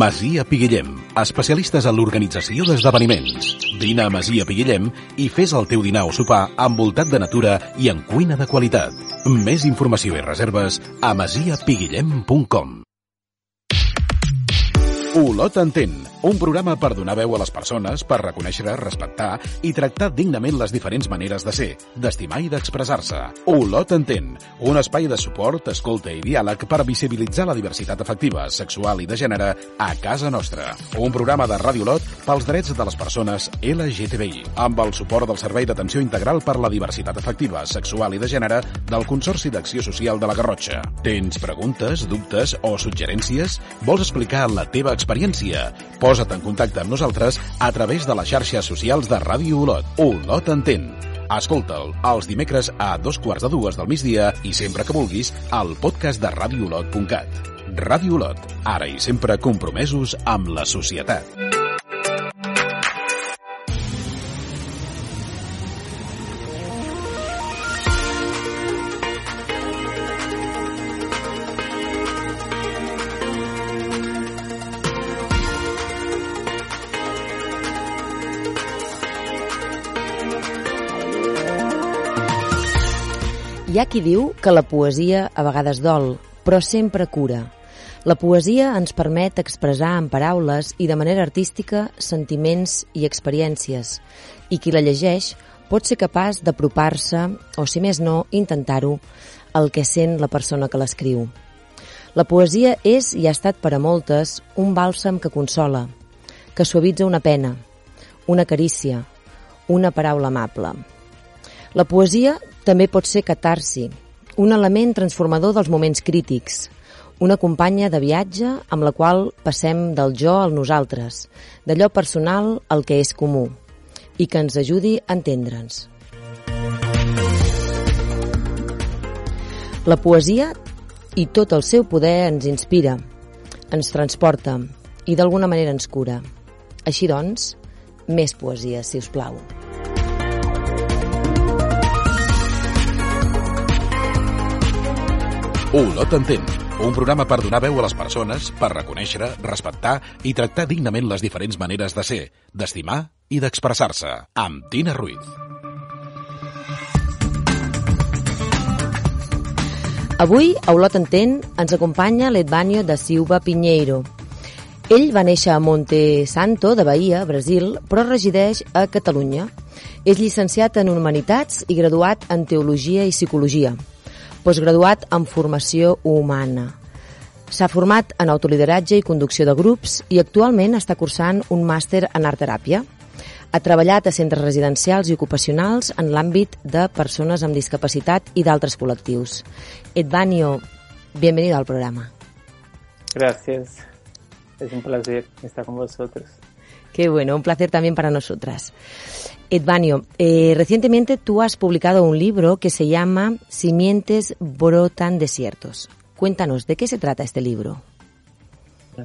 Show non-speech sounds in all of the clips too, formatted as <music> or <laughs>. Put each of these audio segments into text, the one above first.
Masia Piguillem, especialistes en l'organització d'esdeveniments. Vine a Masia Piguillem i fes el teu dinar o sopar envoltat de natura i en cuina de qualitat. Més informació i reserves a masiapiguillem.com Olot entén, un programa per donar veu a les persones, per reconèixer, respectar i tractar dignament les diferents maneres de ser, d'estimar i d'expressar-se. Olot entén, un espai de suport, escolta i diàleg per visibilitzar la diversitat afectiva, sexual i de gènere a casa nostra. Un programa de Ràdio Olot pels drets de les persones LGTBI, amb el suport del Servei d'Atenció Integral per la Diversitat Afectiva, Sexual i de Gènere del Consorci d'Acció Social de la Garrotxa. Tens preguntes, dubtes o suggerències? Vols explicar la teva experiència? Posa't en contacte amb nosaltres a través de les xarxes socials de Ràdio Olot. Olot entén. Escolta'l els dimecres a dos quarts de dues del migdia i sempre que vulguis al podcast de radioolot.cat. Ràdio Olot, ara i sempre compromesos amb la societat. Ha qui diu que la poesia a vegades dol, però sempre cura. La poesia ens permet expressar en paraules i de manera artística sentiments i experiències, i qui la llegeix pot ser capaç d'apropar-se, o si més no, intentar-ho, al que sent la persona que l'escriu. La poesia és i ha estat per a moltes un bàlsam que consola, que suavitza una pena, una carícia, una paraula amable. La poesia també pot ser catarsi, un element transformador dels moments crítics, una companya de viatge amb la qual passem del jo al nosaltres, d'allò personal al que és comú, i que ens ajudi a entendre'ns. La poesia i tot el seu poder ens inspira, ens transporta i d'alguna manera ens cura. Així doncs, més poesia, si us plau. Olot entén, un programa per donar veu a les persones, per reconèixer, respectar i tractar dignament les diferents maneres de ser, d'estimar i d'expressar-se. Amb Tina Ruiz. Avui, a Olot Entén, ens acompanya l'Edvanio da Silva Pinheiro. Ell va néixer a Monte Santo, de Bahia, Brasil, però resideix a Catalunya. És llicenciat en Humanitats i graduat en Teologia i Psicologia postgraduat en formació humana. S'ha format en autolideratge i conducció de grups i actualment està cursant un màster en art teràpia. Ha treballat a centres residencials i ocupacionals en l'àmbit de persones amb discapacitat i d'altres col·lectius. Edvanio, bienvenido al programa. Gracias. Es un placer estar con vosotros. Qué bueno, un placer también para nosotras. Edvanio, eh, recientemente tú has publicado un libro que se llama Simientes brotan desiertos. Cuéntanos, ¿de qué se trata este libro?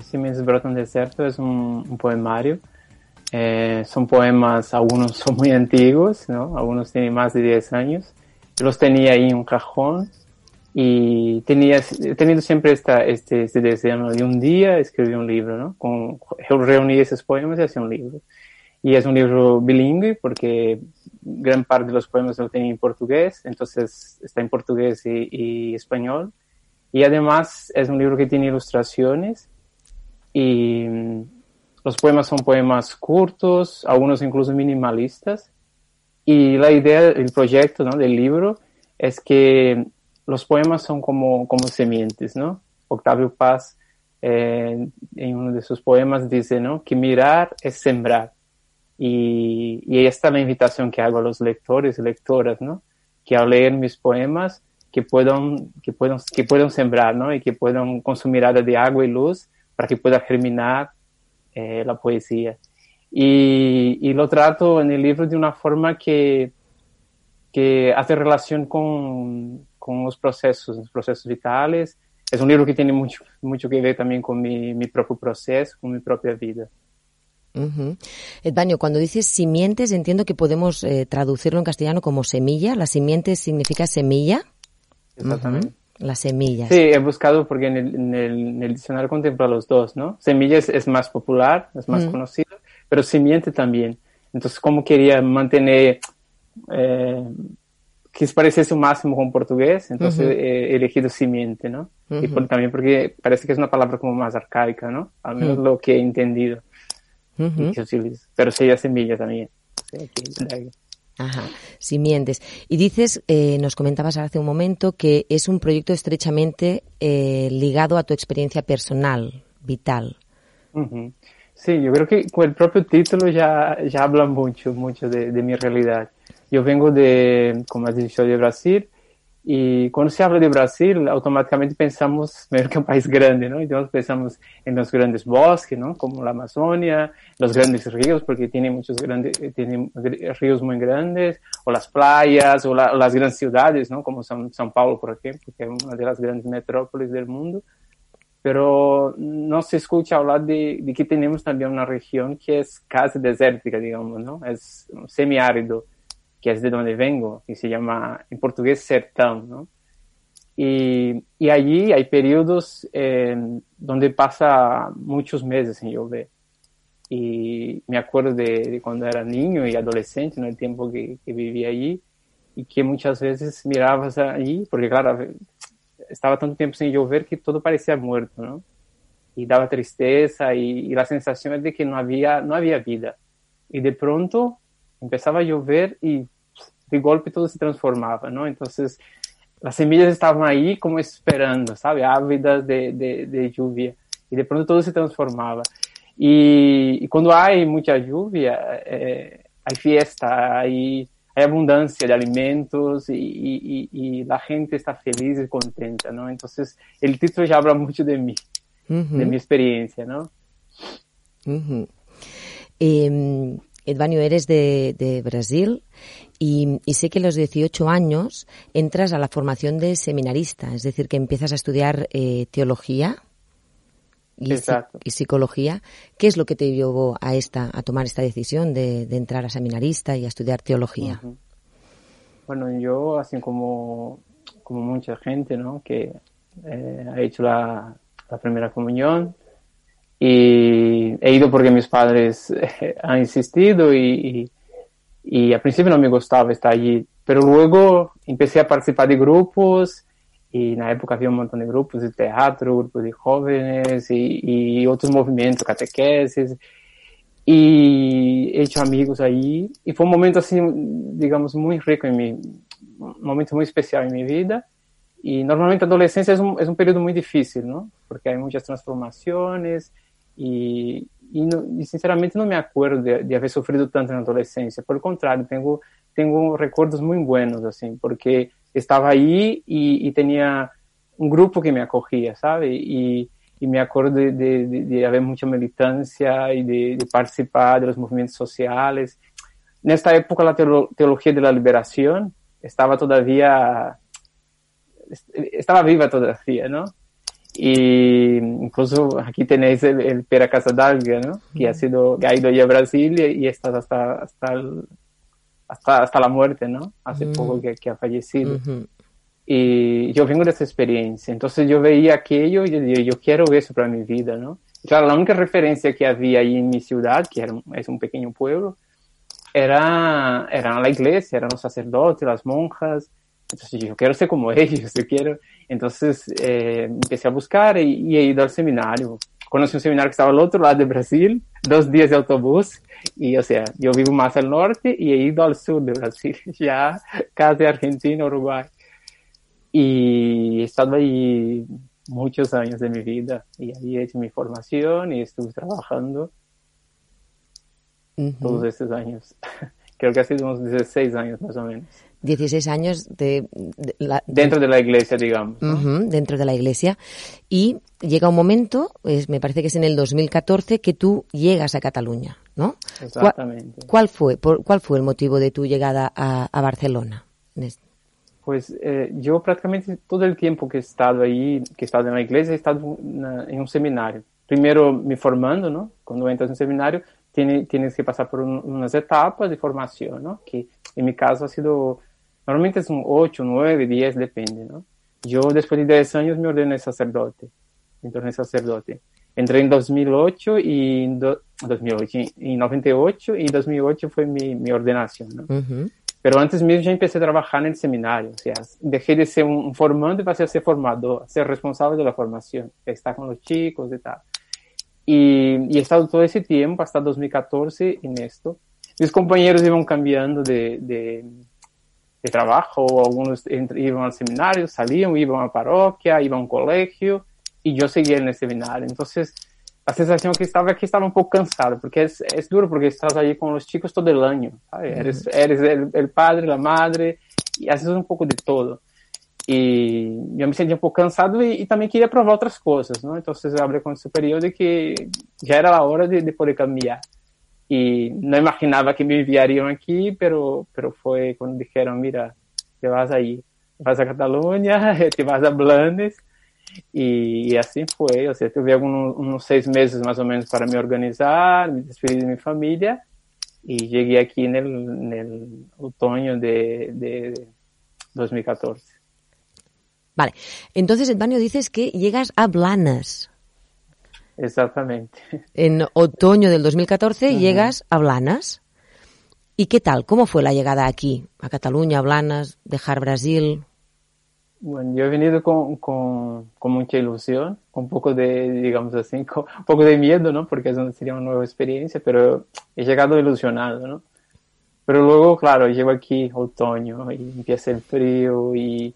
Simientes brotan desiertos es un, un poemario. Eh, son poemas, algunos son muy antiguos, ¿no? Algunos tienen más de 10 años. Los tenía ahí en un cajón y tenía, he tenido siempre esta, este, este deseo ¿no? de un día escribir un libro, ¿no? Con, reuní esos poemas y hacía un libro. Y es un libro bilingüe porque gran parte de los poemas lo tenía en portugués, entonces está en portugués y, y español. Y además es un libro que tiene ilustraciones y mm, los poemas son poemas cortos, algunos incluso minimalistas. Y la idea del proyecto, ¿no? Del libro es que los poemas son como, como sementes, ¿no? Octavio Paz eh, en uno de sus poemas dice, ¿no? Que mirar es sembrar. Y, y ahí está la invitación que hago a los lectores y lectoras, ¿no? Que al leer mis poemas, que puedan, que puedan, que puedan sembrar, ¿no? Y que puedan consumir de agua y luz para que pueda germinar eh, la poesía. Y, y, lo trato en el libro de una forma que, que hace relación con, con los procesos, los procesos vitales. Es un libro que tiene mucho, mucho que ver también con mi, mi propio proceso, con mi propia vida. Uh -huh. cuando dices simientes, entiendo que podemos eh, traducirlo en castellano como semilla. ¿La simiente significa semilla? Exactamente. Uh -huh. Las semillas. Sí, he buscado porque en el, en el, en el diccionario contempla los dos, ¿no? Semillas es más popular, es más uh -huh. conocido, pero simiente también. Entonces, como quería mantener eh, que se pareciese o máximo con portugués, entonces he elegido simiente, ¿no? Y por, también porque parece que es una palabra como más arcaica, ¿no? Al menos lo que he entendido. Uh -huh. Pero sería semilla también. Ajá, simientes. Y dices, eh, nos comentabas hace un momento que es un proyecto estrechamente eh, ligado a tu experiencia personal, vital. Uh -huh. Sí, yo creo que con el propio título ya, ya habla mucho, mucho de, de mi realidad. Yo vengo de, como has dicho, de Brasil, y cuando se habla de Brasil, automáticamente pensamos menos que un país grande, ¿no? Entonces pensamos en los grandes bosques, ¿no? Como la Amazonia, los grandes ríos, porque tiene muchos grandes, tiene ríos muy grandes, o las playas, o, la, o las grandes ciudades, ¿no? Como São, São Paulo, por ejemplo, que es una de las grandes metrópolis del mundo. Pero no se escucha hablar de, de que tenemos también una región que es casi desértica, digamos, ¿no? Es semiárido que es de donde vengo, y se llama en portugués sertão, ¿no? Y, y allí hay periodos eh, donde pasa meses sin llover. Y me acuerdo de, de, era niño y adolescente, en el tiempo que, que vivía y que muchas veces mirabas allí, porque claro, estaba tanto tiempo sin llover que todo parecía muerto, ¿no? Y daba tristeza y, y la sensación de que no había, no había vida. Y de pronto empezaba a llover y de golpe todo se transformaba, ¿no? Entonces, las semillas estaban ahí como esperando, ¿sabe? Ávidas de, de, de lluvia. Y de pronto todo se transformaba. Y, y cuando hay mucha lluvia, eh, hay fiesta, hay, hay abundancia de alimentos y, y, y, la gente está feliz y contenta, ¿no? Entonces, el título ya habla mucho de mí, uh -huh. de mi experiencia, ¿no? Uh -huh. eh, Edvanio, eres de, de Brasil y, y, sé que a los 18 años entras a la formación de seminarista, es decir, que empiezas a estudiar eh, teología y, y, psicología. ¿Qué es lo que te llevó a esta, a tomar esta decisión de, de entrar a seminarista y a estudiar teología? Uh -huh. Bueno, yo, así como, como mucha gente, ¿no? Que eh, ha hecho la, la primera comunión, y he ido porque mis padres eh, han insistido y, y, y, al principio no me gustaba estar allí, pero luego empecé a participar de grupos y en la época había un montón de grupos de teatro, grupos de jóvenes y, y otros movimientos, catequesis y he hecho amigos allí y fue un momento así, digamos, muy rico en mi, un momento muy especial en mi vida y normalmente la adolescencia es un, es un periodo muy difícil, ¿no? Porque hay muchas transformaciones, y, y, no, y, sinceramente no me acuerdo de, de, haber sufrido tanto adolescencia. Por el contrario, tengo, tengo recuerdos muy buenos, así, porque estaba ahí y, y tenía un grupo que me acogía, ¿sabe? Y, y me acuerdo de, de, de, haber mucha militancia y de, participar de los movimientos sociales. En esta época la teología de la liberación estaba todavía, estaba viva todavía, ¿no? Y incluso aquí tenéis el, el Pera Casadalga, ¿no? Que ha sido, que ha ido ya a Brasil y, y está hasta, hasta, el, hasta, hasta la muerte, ¿no? Hace uh -huh. poco que, que, ha fallecido. Uh -huh. Y yo vengo de esa experiencia. Entonces yo veía aquello y yo digo, yo quiero eso para mi vida, ¿no? Claro, la única referencia que había ahí en mi ciudad, que era es un pequeño pueblo, era, era la iglesia, eran los sacerdotes, las monjas. Entonces yo quiero ser como <laughs> ellos, yo quiero. Entonces eh, empecé a buscar y, y, he ido al seminario. Conocí un seminario que estaba al otro lado de Brasil, dos días de autobús, y o sea, yo vivo más al norte y he ido al sur de Brasil, <laughs> ya casi Argentina, Uruguay. Y he estado ahí muchos años de mi vida y ahí he hecho mi formación y estuve trabajando uh -huh. todos estos años. <laughs> Creo que ha sido unos 16 años más o menos. 16 años de, la, dentro de la iglesia, digamos. dentro de la iglesia. Y llega un momento, me parece que es en el 2014, que tú llegas a Cataluña, ¿no? Exactamente. ¿Cuál, fue, cuál fue el motivo de tu llegada a, Barcelona? Pues eh, yo prácticamente todo el tiempo que he estado ahí, que he estado en la iglesia, he estado en un seminario. Primero me formando, ¿no? Cuando entras en un seminario, tienes que pasar por unas etapas de formación, ¿no? Que en mi caso ha sido Normalmente son 8, 9, 10, depende, ¿no? Yo después de 10 años me ordené sacerdote, me ordené sacerdote. Entré en 2008 y do, 2008, en 98 y 2008 fue mi, mi ordenación, ¿no? Pero antes mismo ya empecé a trabajar en el seminario, o sea, dejé de ser un, formando y pasé a ser formador, a ser responsable de la formación, estar con los chicos y tal. Y, y he estado todo ese tiempo, hasta 2014, en esto. Mis compañeros iban cambiando de, de de trabajo, algunos iban al seminario, salían, iban a la parroquia, iban a un colegio, y yo seguía en el seminario. Entonces, la sensación que estaba es que estaba un poco cansado, porque es, es duro, porque estás allí con los chicos todo el año, Eres, eres el, el, padre, la madre, y haces un poco de todo. Y yo me sentía un poco cansado y, y también quería probar otras cosas, ¿no? Entonces hablé con el superior de que ya era la hora de, de poder cambiar y no imaginaba que me enviarían aquí, pero, pero fue cuando dijeron, mira, te vas ahí, vas a Cataluña, <laughs> te vas a Blanes, y, y así fue, o sea, tuve algunos, unos seis meses más o menos para me organizar, me despedir de mi familia, y llegué aquí en el, en el otoño de, de 2014. Vale, entonces, Antonio, dices que llegas a Blanes. Exactamente. En otoño del 2014 llegas a Blanas. ¿Y qué tal? ¿Cómo fue la llegada aquí, a Cataluña, a Blanas, dejar Brasil? Bueno, yo he venido con, con, con, mucha ilusión, con un poco de, digamos así, <laughs> con un poco de miedo, ¿no? Porque eso sería una nueva experiencia, pero he llegado ilusionado, ¿no? Pero luego, claro, llego aquí otoño y empieza el frío y,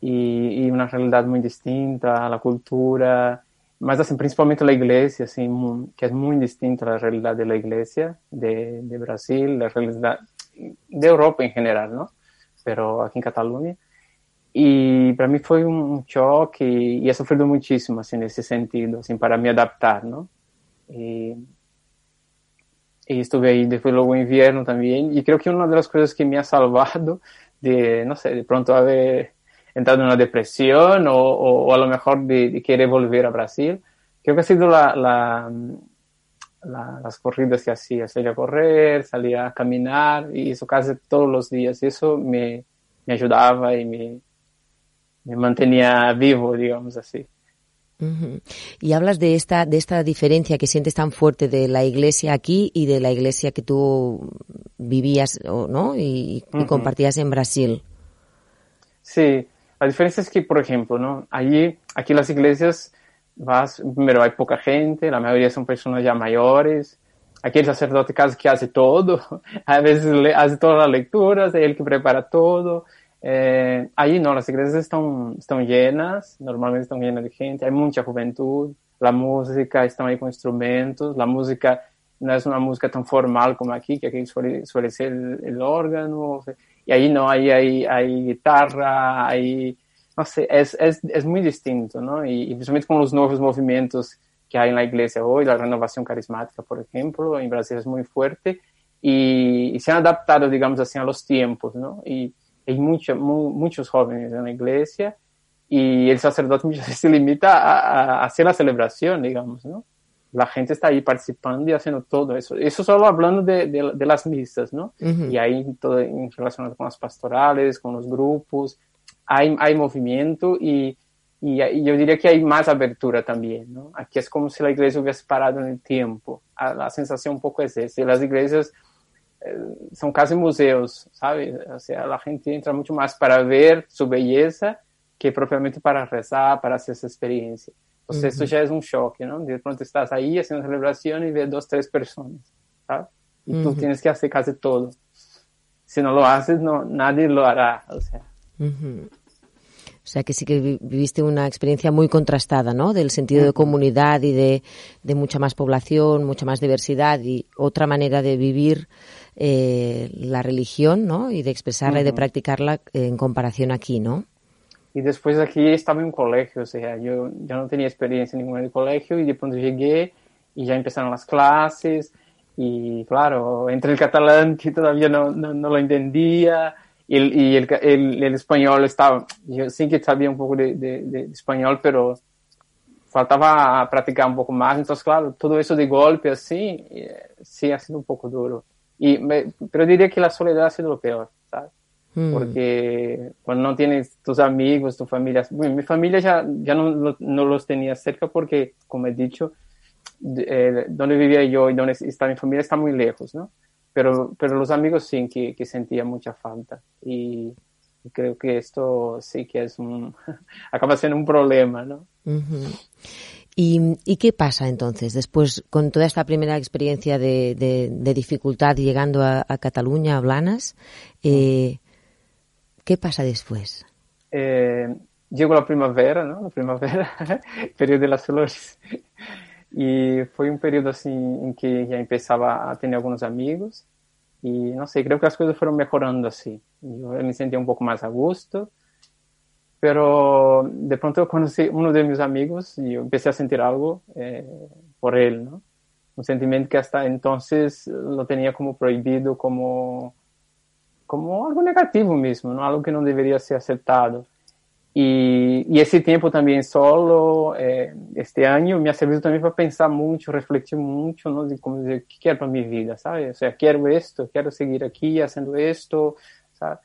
y, y una realidad muy distinta, la cultura, mas assim, principalmente a igreja, assim, que é muito distinta da realidade da igreja de, de Brasil, da realidade da Europa em geral, não? Pero aqui em Catalunha. E para mim foi um choque e, e he sofrido muitíssimo, assim, nesse sentido, assim, para me adaptar, não? E, e estive aí depois logo inverno também. E creio que uma das coisas que me ha salvado de, não sei, de pronto haver entrado en una depresión o, o, o a lo mejor de, de, querer volver a Brasil. Creo que ha sido la, la, la, las corridas que hacía, salía a correr, salía a caminar y eso casi todos los días. Y eso me, me ayudaba y me, me mantenía vivo, digamos así. Uh -huh. Y hablas de esta, de esta diferencia que sientes tan fuerte de la iglesia aquí y de la iglesia que tú vivías ¿no? y, y uh -huh. compartías en Brasil. Sí, la diferencia es que, por ejemplo, ¿no? Allí, aquí las iglesias, vas, primero hay poca gente, la mayoría son personas ya mayores, aquí el sacerdote casi que hace todo, <laughs> a veces hace todas las lecturas, es él que prepara todo. Eh, allí no, las iglesias están, están llenas, normalmente están llenas de gente, hay mucha juventud, la música, están ahí con instrumentos, la música no es una música tan formal como aquí, que aquí suele, suele ser el, el órgano, y ahí no, ahí hay, hay guitarra, hay, no sé, es, es, es muy distinto, ¿no? Y, y, principalmente con los nuevos movimientos que hay en la iglesia hoy, la renovación carismática, por ejemplo, en Brasil es muy fuerte, y, y se han adaptado, digamos así, a los tiempos, ¿no? Y hay mucho, mu, muchos jóvenes en la iglesia, y el sacerdote <laughs> se limita a, a hacer la celebración, digamos, ¿no? La gente está ahí participando y haciendo todo eso. Eso solo hablando de, de, de las misas, ¿no? Uh -huh. Y ahí todo en relación con las pastorales, con los grupos, hay, hay movimiento y, y, y, yo diría que hay más abertura también, ¿no? Aquí es como si la iglesia hubiese parado en el tiempo. A, la sensación un poco es esa. Las iglesias eh, son casi museos, ¿sabes? O sea, la gente entra mucho más para ver su belleza que propiamente para rezar, para hacer esa experiencia. Entonces, uh -huh. esto ya es un choque, ¿no? De pronto estás ahí haciendo celebración y ves dos, tres personas, ¿sabes? Y uh -huh. tú tienes que hacer casi todo. Si no lo haces, no, nadie lo hará, o sea. Uh -huh. O sea que sí que viviste una experiencia muy contrastada, ¿no? Del sentido de comunidad y de, de mucha más población, mucha más diversidad y otra manera de vivir eh, la religión, ¿no? Y de expresarla y de practicarla en comparación aquí, ¿no? Y después aquí estaba en un colegio, o sea, yo ya no tenía experiencia ninguna en el colegio y de pronto llegué y ya empezaron las clases y claro, entre el catalán que todavía no, no, lo entendía y, el, y el, el, español estaba, yo sí que sabía un poco de, de, de, español, pero faltaba practicar un poco más, entonces claro, todo eso de golpe así, eh, sí ha sido un poco duro. Y me, pero diría que la soledad ha sido lo peor, ¿sabes? Mm. Porque cuando no tienes tus amigos, tu familia, bueno, mi familia ya, ya no, no los tenía cerca porque, como he dicho, eh, donde vivía yo y donde está mi familia está muy lejos, ¿no? Pero, pero los amigos sí que, que sentía mucha falta y, creo que esto sí que es un, <laughs> acaba siendo un problema, ¿no? ¿Y, ¿Y, qué pasa entonces después con toda esta primera experiencia de, de, dificultad llegando a, Cataluña, a Blanas? Eh, ¿Qué pasa después? Eh, llegó la primavera, ¿no? La primavera, <laughs> periodo de las flores. Y fue un periodo así en que ya empezaba a tener algunos amigos y no sé, creo que las cosas fueron mejorando así. Yo me sentía un poco más a gusto, pero de pronto conocí uno de mis amigos y yo empecé a sentir algo eh, por él, ¿no? Un sentimiento que hasta entonces lo tenía como prohibido, como, como algo negativo mismo, ¿no? Algo que no debería ser aceptado. Y, y, esse tempo também solo, é, este ano, me ha servido também para pensar muito, refletir muito, ¿no? de como dizer, o que quero para minha vida, sabe? Ou seja, quero isto, quero seguir aqui, fazendo isto, sabe?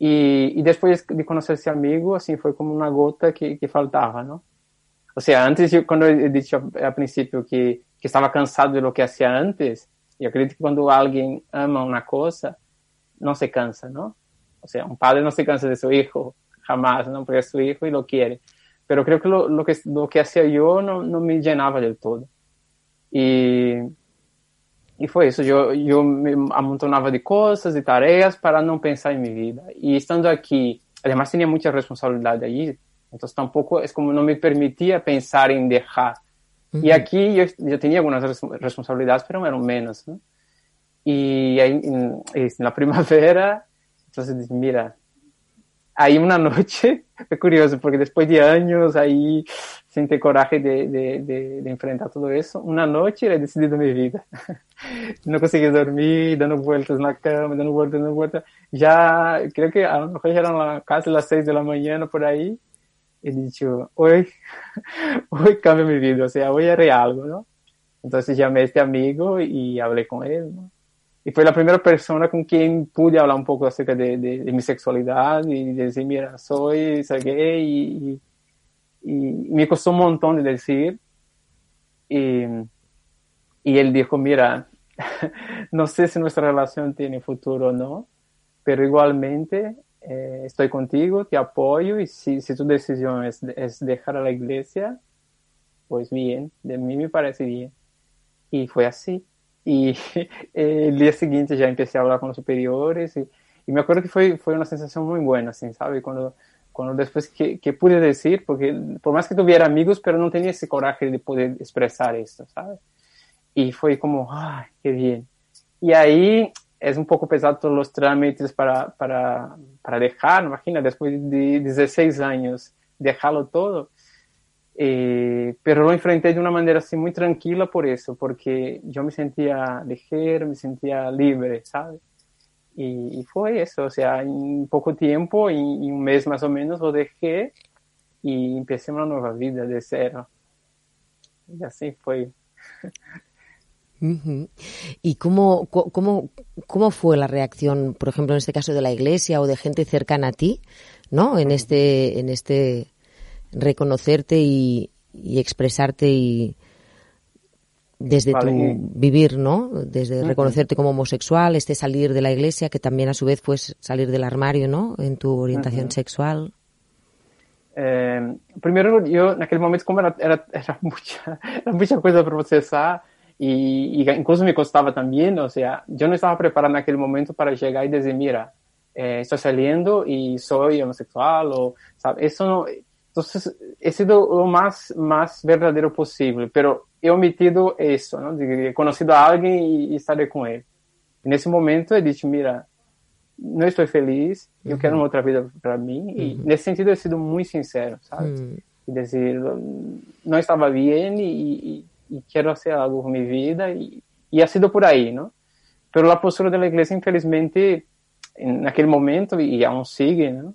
E, e depois de conhecer esse amigo, assim, foi como uma gota que, que faltava, não? Ou seja, antes, eu, quando eu disse a, a princípio que, que estava cansado de lo que hacía antes, eu acredito que quando alguém ama uma coisa, não se cansa, não? Ou seja, um padre não se cansa de seu filho, jamás, ¿no? Porque es su hijo y lo quiere. Pero creo que lo, lo que, lo que hacía yo no, no me llenaba del todo. Y, y fue eso, yo, yo me amontonaba de cosas, de tareas para no pensar en mi vida. Y estando aquí, además tenía mucha responsabilidad allí, entonces tampoco es como no me permitía pensar en dejar. Y aquí yo, yo, tenía algunas responsabilidades, pero eran menos, ¿no? Y ahí, en, en la primavera, entonces mira, ahí una noche, <laughs> fue curioso, porque después de años ahí sentí coraje de, de, de, enfrentar todo eso, una noche he decidido mi vida. <laughs> no conseguí dormir, dando vueltas en la cama, dando vueltas, dando vueltas. Ya, creo que a lo mejor ya eran casi las seis de la mañana por ahí. He dicho, hoy, hoy <laughs> cambio mi vida, o sea, hoy haré algo, ¿no? Entonces llamé a este amigo y hablé con él, ¿no? Y fue la primera persona con quien pude hablar un poco acerca de, de, mi sexualidad y decir, mira, soy, soy gay y, y, me costó un montón de decir. Y, y él dijo, mira, <laughs> no sé si nuestra relación tiene futuro o no, pero igualmente eh, estoy contigo, te apoyo y si, si tu decisión es, es dejar a la iglesia, pues bien, de mí me parece bien. Y fue así. Y <laughs> el día siguiente ya empecé a hablar con los superiores y, y, me acuerdo que fue, fue una sensación muy buena, ¿sí? ¿sabes? Cuando, cuando después que, que, pude decir, porque por más que tuviera amigos, pero no tenía ese coraje de poder expresar esto, ¿sabes? Y fue como, ¡ay, qué bien! Y ahí es un poco pesado todos los trámites para, para, para dejar, imagina, después de 16 años, dejarlo todo. Eh, pero lo enfrenté de una manera así muy tranquila por eso, porque yo me sentía ligero, me sentía libre, ¿sabes? Y, y fue eso, o sea, en poco tiempo, en, en, un mes más o menos, lo dejé y empecé una nueva vida de cero. Y así fue. ¿Y cómo, cómo, cómo fue la reacción, por ejemplo, en este caso de la iglesia o de gente cercana a ti, ¿no? En este, en este reconocerte y, y expresarte y desde vale. tu vivir, ¿no? Desde uh -huh. reconocerte como homosexual, este salir de la iglesia, que también a su vez fue salir del armario, ¿no? En tu orientación uh -huh. sexual. Eh, primero, yo en aquel momento, como era, era, era, <laughs> mucha, era mucha cosa para procesar, y, y, incluso me costaba también, o sea, yo no estaba preparado en aquel momento para llegar y decir, mira, eh, estoy saliendo y soy homosexual o, ¿sabes? Eso no, entonces he sido lo más, más verdadero posible, pero he omitido eso, ¿no? he conocido a alguien y, y estaré con él. En ese momento he dicho, mira, no estoy feliz, yo quiero otra vida para mí. Y en ese sentido he sido muy sincero, ¿sabes? Y decir, no estaba bien y, quiero hacer algo con mi vida y, y, ha sido por ahí, ¿no? Pero la postura de la iglesia, infelizmente, en aquel momento y aún sigue, ¿no?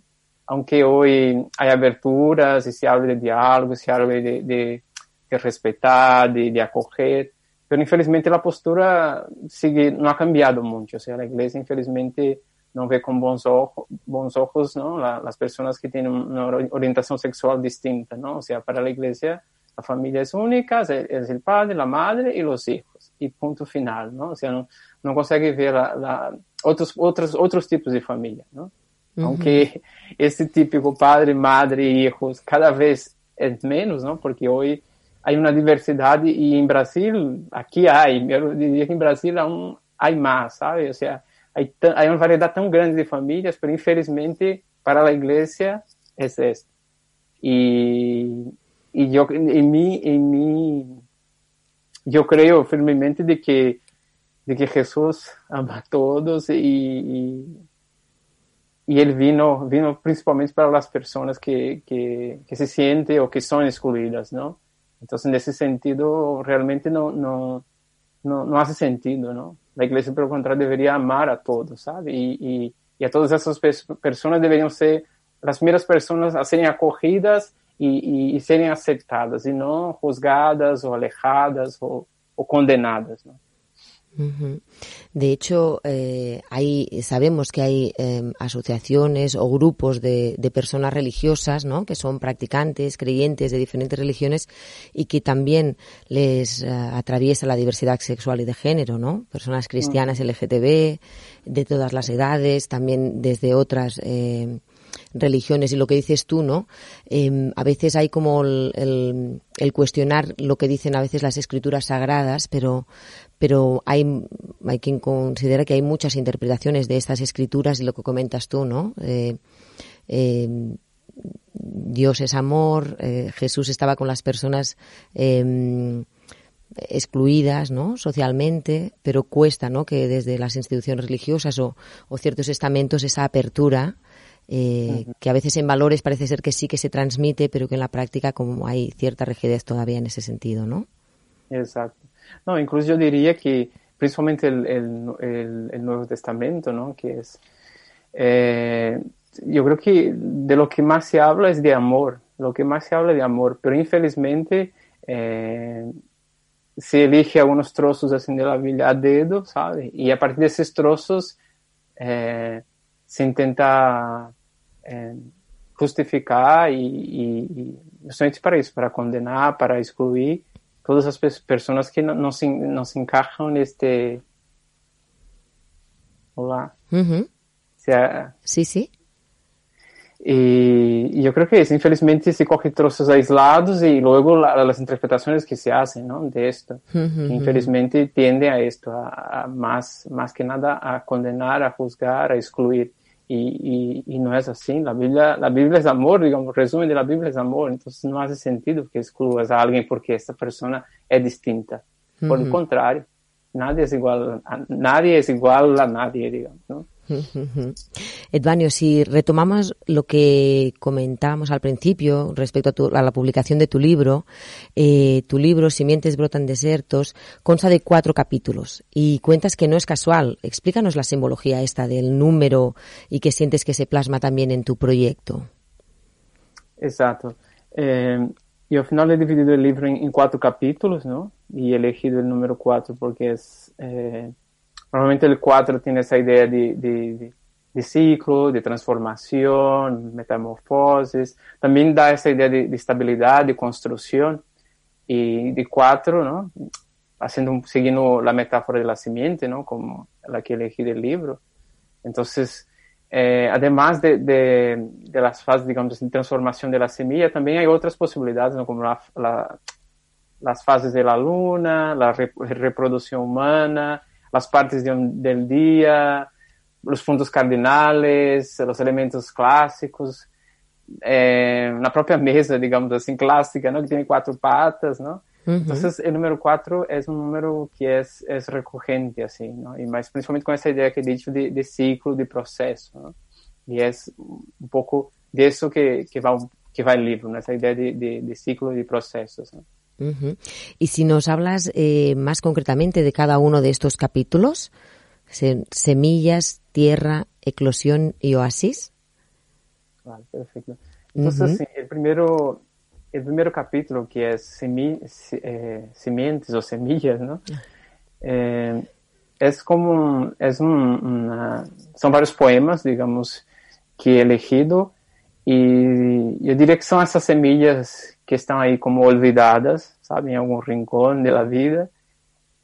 Aunque hoy hay aberturas y se habla de diálogo, se habla de, de, de respetar, de, de acoger, pero infelizmente la postura sigue, no ha cambiado mucho. O sea, la iglesia infelizmente no ve con buenos ojos, bons ojos ¿no? las personas que tienen una orientación sexual distinta, ¿no? O sea, para la iglesia la familia es única, es el padre, la madre y los hijos, y punto final, ¿no? O sea, no, no consegue ver la, otros, otros, otros tipos de familia, ¿no? Aunque este típico padre, madre y hijos cada vez es menos, ¿no? Porque hoy hay una diversidad y en Brasil, aquí hay, yo diría que en Brasil aún hay más, ¿sabes? O sea, hay, hay una variedad tan grande de familias, pero infelizmente para la iglesia es esto. Y, y yo, en mí, en mí, yo creo firmemente de que, de que Jesús ama a todos y, y, y, Él vino, vino principalmente para las personas que, que, que se sienten o que son excluidas, ¿no? Entonces, en ese sentido, realmente no, no, no, no hace sentido, ¿no? La iglesia, por el contrario, debería amar a todos, ¿sabe? Y, y, y a todas esas personas deberían ser las primeras personas a serem acogidas e, e, e, serem aceptadas, e não juzgadas ou alejadas ou, ou condenadas. ¿no? De hecho, eh, hay, sabemos que hay eh, asociaciones o grupos de, de, personas religiosas, ¿no? Que son practicantes, creyentes de diferentes religiones y que también les eh, atraviesa la diversidad sexual y de género, ¿no? Personas cristianas LGTB, de todas las edades, también desde otras eh, religiones y lo que dices tú, ¿no? Eh, a veces hay como el, el, el, cuestionar lo que dicen a veces las escrituras sagradas, pero, pero hay, hay quien considera que hay muchas interpretaciones de estas escrituras y lo que comentas tú, ¿no? Eh, eh, Dios es amor, eh, Jesús estaba con las personas em, excluidas, ¿no? Socialmente, pero cuesta, ¿no? Que desde las instituciones religiosas o, o ciertos estamentos esa apertura eh, que a veces en valores parece ser que sí que se transmite, pero que en la práctica como hay cierta rigidez todavía en ese sentido, ¿no? Exacto. No, incluso yo diría que principalmente el, el, el, Nuevo Testamento, ¿no? Que es, eh, yo creo que de lo que más se habla es de amor, lo que más se habla de amor, pero infelizmente eh, se elige algunos trozos así de la Biblia a dedo, ¿sabes? Y a partir de esos trozos eh, se intenta eh, justificar y, y, y justamente para eso, para condenar, para excluir todas as pessoas que não, não, se, encaixam neste. Olá. Uhum. Sea... Sí, sí. Y, y, yo creo que es, infelizmente se coge trozos aislados y luego la, las interpretaciones que se hacen ¿no? de esto. Uh -huh. Infelizmente tiende a esto, a, a, más, más que nada a condenar, a juzgar, a excluir. Y, y, y, no es así. La Biblia, la Biblia es amor, digamos, resumen de la Biblia es amor. Entonces no hace sentido que excluyas a alguien porque esta persona es distinta. Por uh -huh. el contrario, nadie es igual, a, nadie es igual a nadie, digamos, ¿no? Edvanio, si retomamos lo que comentábamos al principio respecto a, tu, a la publicación de tu libro, eh, tu libro Simientes brotan desiertos consta de cuatro capítulos y cuentas que no es casual. Explícanos la simbología esta del número y que sientes que se plasma también en tu proyecto. Exacto. Eh, y al final he dividido el libro en, en, cuatro capítulos, ¿no? Y he elegido el número cuatro porque es... Eh, Normalmente el 4 tiene esa idea de, de, de, ciclo, de transformación, metamorfosis. También da esa idea de, de estabilidad, de construcción. Y de 4, ¿no? Haciendo, siguiendo la metáfora de la simiente, ¿no? Como la que elegí del libro. Entonces, eh, además de, de, de, las fases, digamos, de transformación de la semilla, también hay otras posibilidades, ¿no? como la, la, las fases de la luna, la reproducción humana, las partes de un, del día, os pontos cardinais, os elementos clássicos, é, na própria mesa, digamos assim, clássica, não? que tem quatro patas, não? Uhum. Então, o número 4 é um número que é, é recorrente, assim, não? E, mas principalmente com essa ideia que eu disse de, de ciclo, de processo, não? E é um pouco disso que, que vai que vai o livro, ¿no? essa ideia de, de, de ciclo de processos. Uh -huh. Y si nos hablas eh, más concretamente de cada uno de estos capítulos, semillas, tierra, eclosión y oasis. Vale, perfecto. Entonces, uh -huh. sí, el primero, el primer capítulo que es semi, eh, sementes o semillas, ¿no? Eh, es como, es un, una, son varios poemas, digamos, que he elegido y yo diría que son esas semillas que estão aí como olvidadas, sabe, em algum rincão da vida,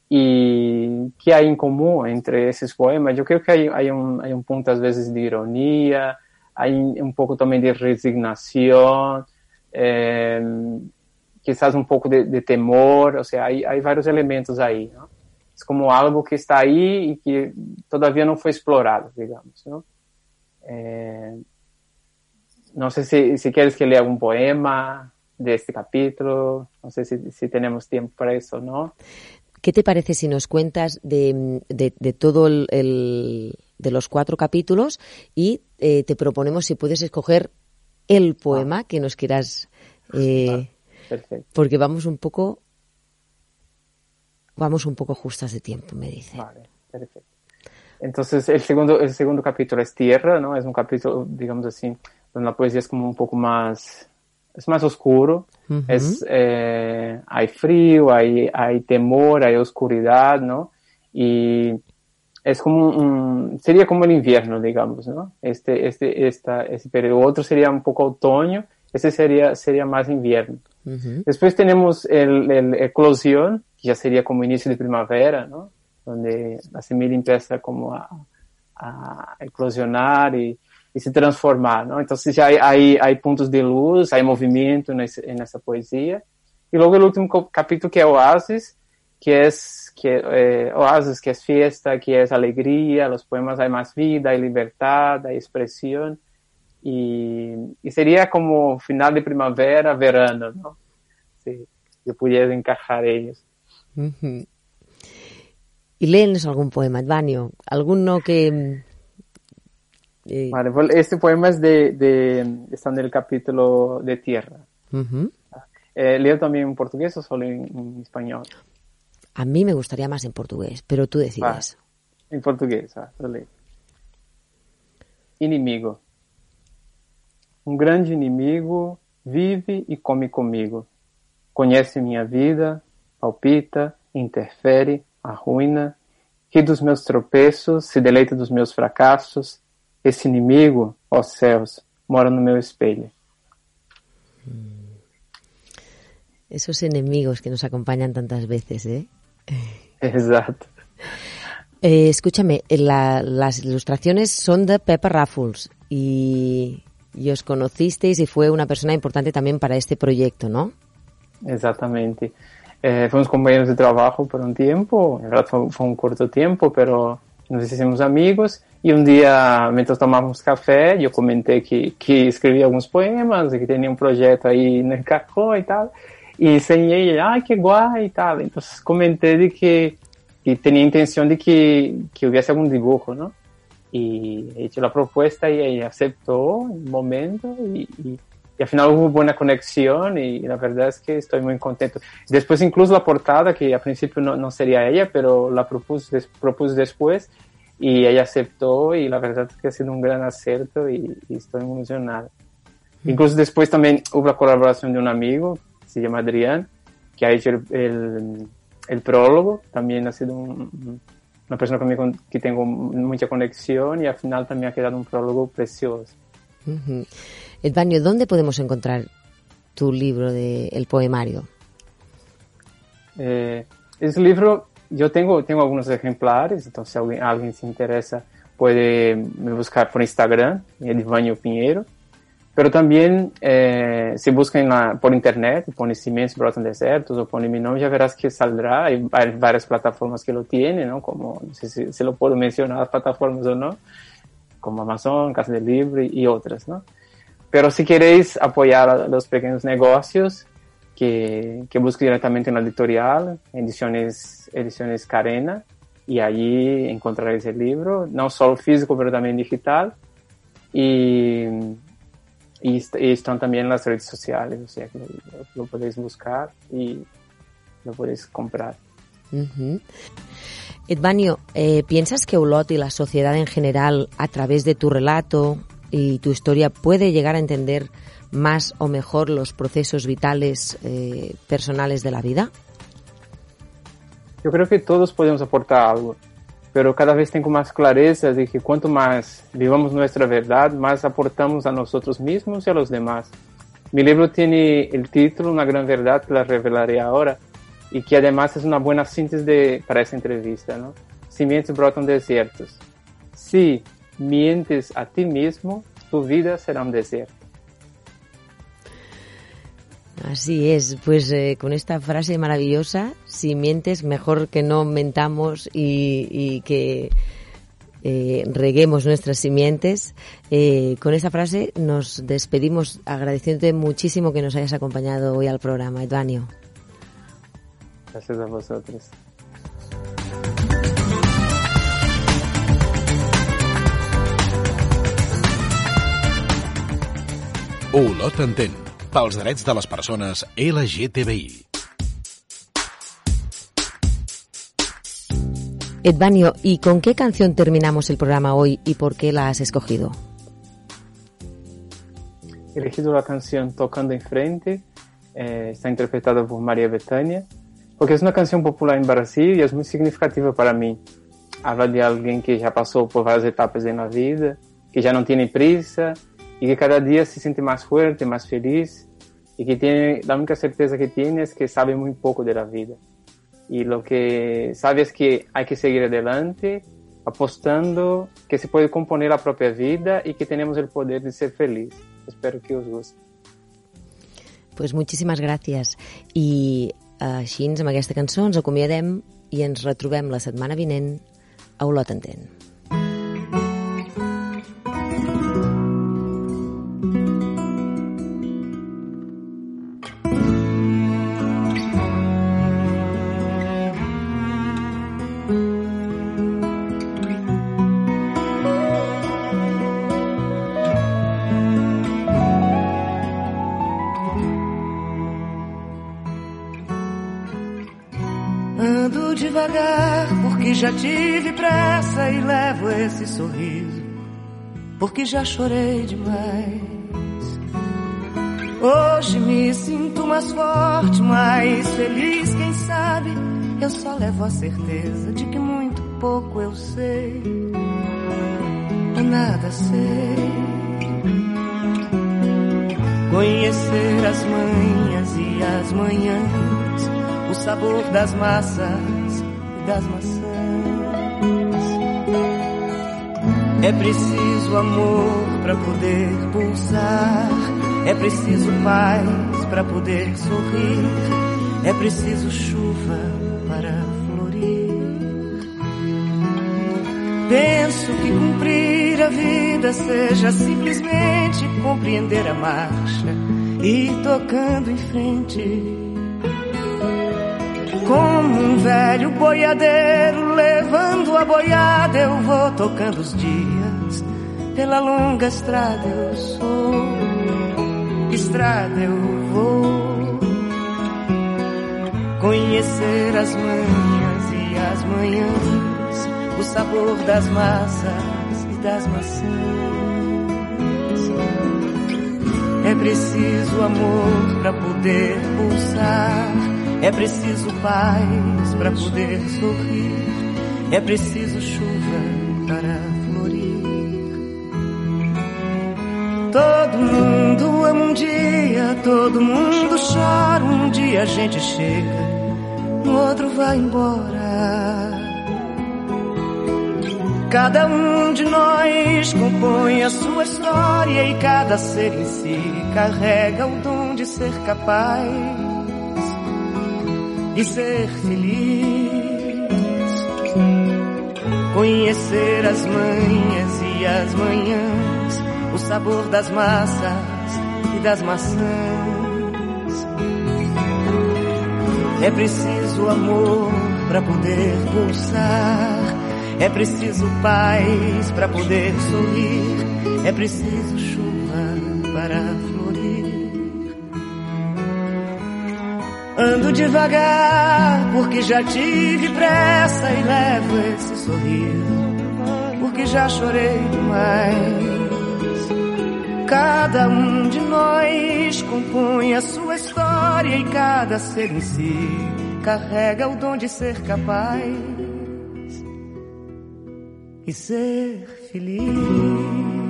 e que há em comum entre esses poemas. Eu creio que há, um, há um ponto, às vezes, de ironia, há um pouco também de resignação, é, quizás um pouco de, de, temor, ou seja, há, há vários elementos aí. É como algo que está aí e que todavia não foi explorado, digamos. Não, é, não sei se, se queres que leia algum poema de este capítulo. No sé si, si tenemos tiempo para eso, ¿no? ¿Qué te parece si nos cuentas de, de, de todo el, el, de los cuatro capítulos y eh, te proponemos si puedes escoger el poema ah. que nos quieras eh, Perfecto. porque vamos un poco vamos un poco justas de tiempo me dice vale perfecto entonces el segundo el segundo capítulo es tierra no es un capítulo digamos así donde la poesía es como un poco más es más oscuro, uh -huh. es, eh, hay frío, hay, hay temor, hay oscuridad, ¿no? Y es como un, sería como el invierno, digamos, ¿no? Este, este, esta, ese periodo. Otro sería un poco otoño, ese sería, sería más invierno. Uh -huh. Después tenemos el, el eclosión, que ya sería como inicio de primavera, ¿no? Donde la semilla empieza como a, a eclosionar y, e se transformar, não? Então já há, pontos de luz, há movimento nesse, nessa poesia. E logo o último capítulo que é Oasis, que é que é, Oasis, que é fiesta, que é alegria, os poemas há mais vida, há liberdade, há expressão. E, e seria como final de primavera, verano, não? Se eu pudesse encaixar eles. Uh. E lês algum poema, Vânio? Alguno que Eh, vale, este poema es de, de, está en el capítulo de tierra. Uh -huh. eh, ¿Leo también en portugués o solo en, en, español? A mí me gustaría más en portugués, pero tú decides. Ah, en portugués, ah, leo. Inimigo. Um grande inimigo vive e come comigo. Conhece minha vida, palpita, interfere, arruina, ri dos meus tropeços, se deleita dos meus fracassos, esse inimigo, ó céus, mora no meu espelho. Esos enemigos que nos acompañan tantas veces, ¿eh? <laughs> Exacto. Eh, escúchame, la, las ilustraciones son de Pepper Raffles y, y, os conocisteis y fue una persona importante también para este proyecto, ¿no? Exactamente. Eh, fuimos compañeros de trabajo por un tiempo, en verdad fue, fue un corto tiempo, pero nos hicimos amigos e um dia, mientras tomávamos café, eu comentei que, que escrevia alguns poemas e que tinha um projeto aí no Cacó e tal. E ensinei ele, ah, que guai e tal. Então comentei de que, que tinha intenção de que, que houvesse algum dibujo, não? E hecho a proposta e ele aceitou no momento e, e, e afinal houve boa conexão e, e, na verdade é que estou muito contente. Depois incluso a portada, que a princípio não, não seria ela, mas la propus, des, propus depois y ella aceptó y la verdad es que ha sido un gran acierto y, y estoy emocionado. Mm. Incluso después también hubo la colaboración de un amigo, se llama Adrián, que ha hecho el, el, el prólogo, también ha sido un, una persona conmigo que tengo mucha conexión y al final también ha quedado un prólogo precioso. Edvanio, ¿dónde podemos encontrar tu libro de El Poemario? Eh, ese libro yo tengo, tengo algunos ejemplares, entonces si alguien, alguien se interesa puede me buscar por Instagram, Edvanio Pinheiro. Pero también, eh, si buscan por internet, pone Cimientos Brotan Desertos o pone mi nombre, ya verás que saldrá. Hay, hay varias plataformas que lo tienen, ¿no? Como, no sé si, si, lo puedo mencionar plataformas o no, como Amazon, Casa del Libre y otras, ¿no? Pero si queréis apoyar a los pequeños negocios, que, que busque directamente en la editorial, ediciones, ediciones Carena, y allí encontraréis el libro, no solo físico, pero también digital. Y y, y, están también las redes sociales, o sea que lo, lo podéis buscar y lo podéis comprar. Uh -huh. Edvanio, eh, ¿piensas que Olot y la sociedad en general, a través de tu relato y tu historia, puede llegar a entender más o mejor los procesos vitales eh, personales de la vida? Yo creo que todos podemos aportar algo pero cada vez tengo más clareza de que cuanto más vivamos nuestra verdad, más aportamos a nosotros mismos y a los demás. Mi libro tiene el título Una gran verdad que la revelaré ahora y que además es una buena síntesis de, para esta entrevista. ¿no? Cimientos brotan desiertos. Si mientes a ti mismo, tu vida será un desierto. Así es, pues eh, con esta frase maravillosa, si mientes, mejor que no mentamos y, y que eh, reguemos nuestras simientes. Eh, con esta frase nos despedimos agradeciéndote muchísimo que nos hayas acompañado hoy al programa, Edvanio. Gracias a vosotros. Olot entén pels drets de les persones LGTBI. Edvanio, ¿y con qué canción terminamos el programa hoy y por qué la has escogido? He elegido la canción Tocando en Frente, eh, está interpretada por María Betania, porque es una canción popular en Brasil y es muy significativa para mí. Habla de alguien que ya pasó por varias etapas en la vida, que ya no tiene prisa y que cada día se siente más fuerte, más feliz y que tiene, la única certeza que tiene es que sabe muy poco de la vida. Y lo que sabe es que hay que seguir adelante, apostando que se puede componer la propia vida y que tenemos el poder de ser feliz. Espero que os guste. Pues muchísimas gràcies. I així, amb aquesta cançó, ens acomiadem i ens retrobem la setmana vinent a Olot Entén. Já chorei demais. Hoje me sinto mais forte, mais feliz, quem sabe eu só levo a certeza de que muito pouco eu sei. Eu nada sei. Conhecer as manhas e as manhãs o sabor das massas e das maçãs. É preciso amor para poder pulsar, é preciso paz para poder sorrir, é preciso chuva para florir. Penso que cumprir a vida seja simplesmente compreender a marcha e tocando em frente como um velho boiadeiro levando a boiada, eu vou tocando os dias. Pela longa estrada eu sou, estrada eu vou. Conhecer as manhãs e as manhãs, o sabor das massas e das maçãs. É preciso amor para poder pulsar é preciso paz para poder sorrir, é preciso chuva para florir. Todo mundo ama um dia, todo mundo chora, um dia a gente chega, no outro vai embora. Cada um de nós compõe a sua história e cada ser em si carrega o dom de ser capaz e ser feliz. Conhecer as manhas e as manhãs, o sabor das massas e das maçãs. É preciso amor para poder pulsar é preciso paz para poder sorrir, é preciso Ando devagar porque já tive pressa e levo esse sorriso, porque já chorei demais. Cada um de nós compõe a sua história e cada ser em si carrega o dom de ser capaz e ser feliz.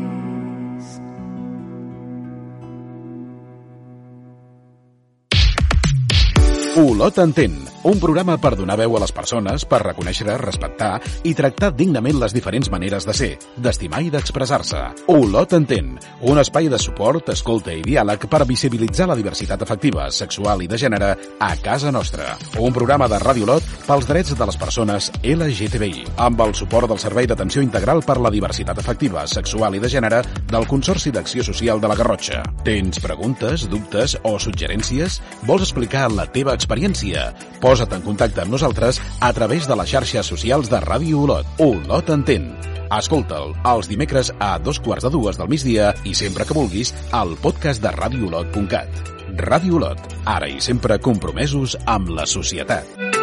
Olot entén un programa per donar veu a les persones, per reconèixer, respectar i tractar dignament les diferents maneres de ser, d'estimar i d'expressar-se. Olot entén, un espai de suport, escolta i diàleg per visibilitzar la diversitat afectiva, sexual i de gènere a casa nostra. Un programa de Ràdio Olot pels drets de les persones LGTBI, amb el suport del Servei d'Atenció Integral per la Diversitat Afectiva, Sexual i de Gènere del Consorci d'Acció Social de la Garrotxa. Tens preguntes, dubtes o suggerències? Vols explicar la teva experiència? Posa Posa't en contacte amb nosaltres a través de les xarxes socials de Ràdio Olot. Olot entén. Escolta'l els dimecres a dos quarts de dues del migdia i sempre que vulguis al podcast de radioolot.cat. Ràdio Olot, ara i sempre compromesos amb la societat.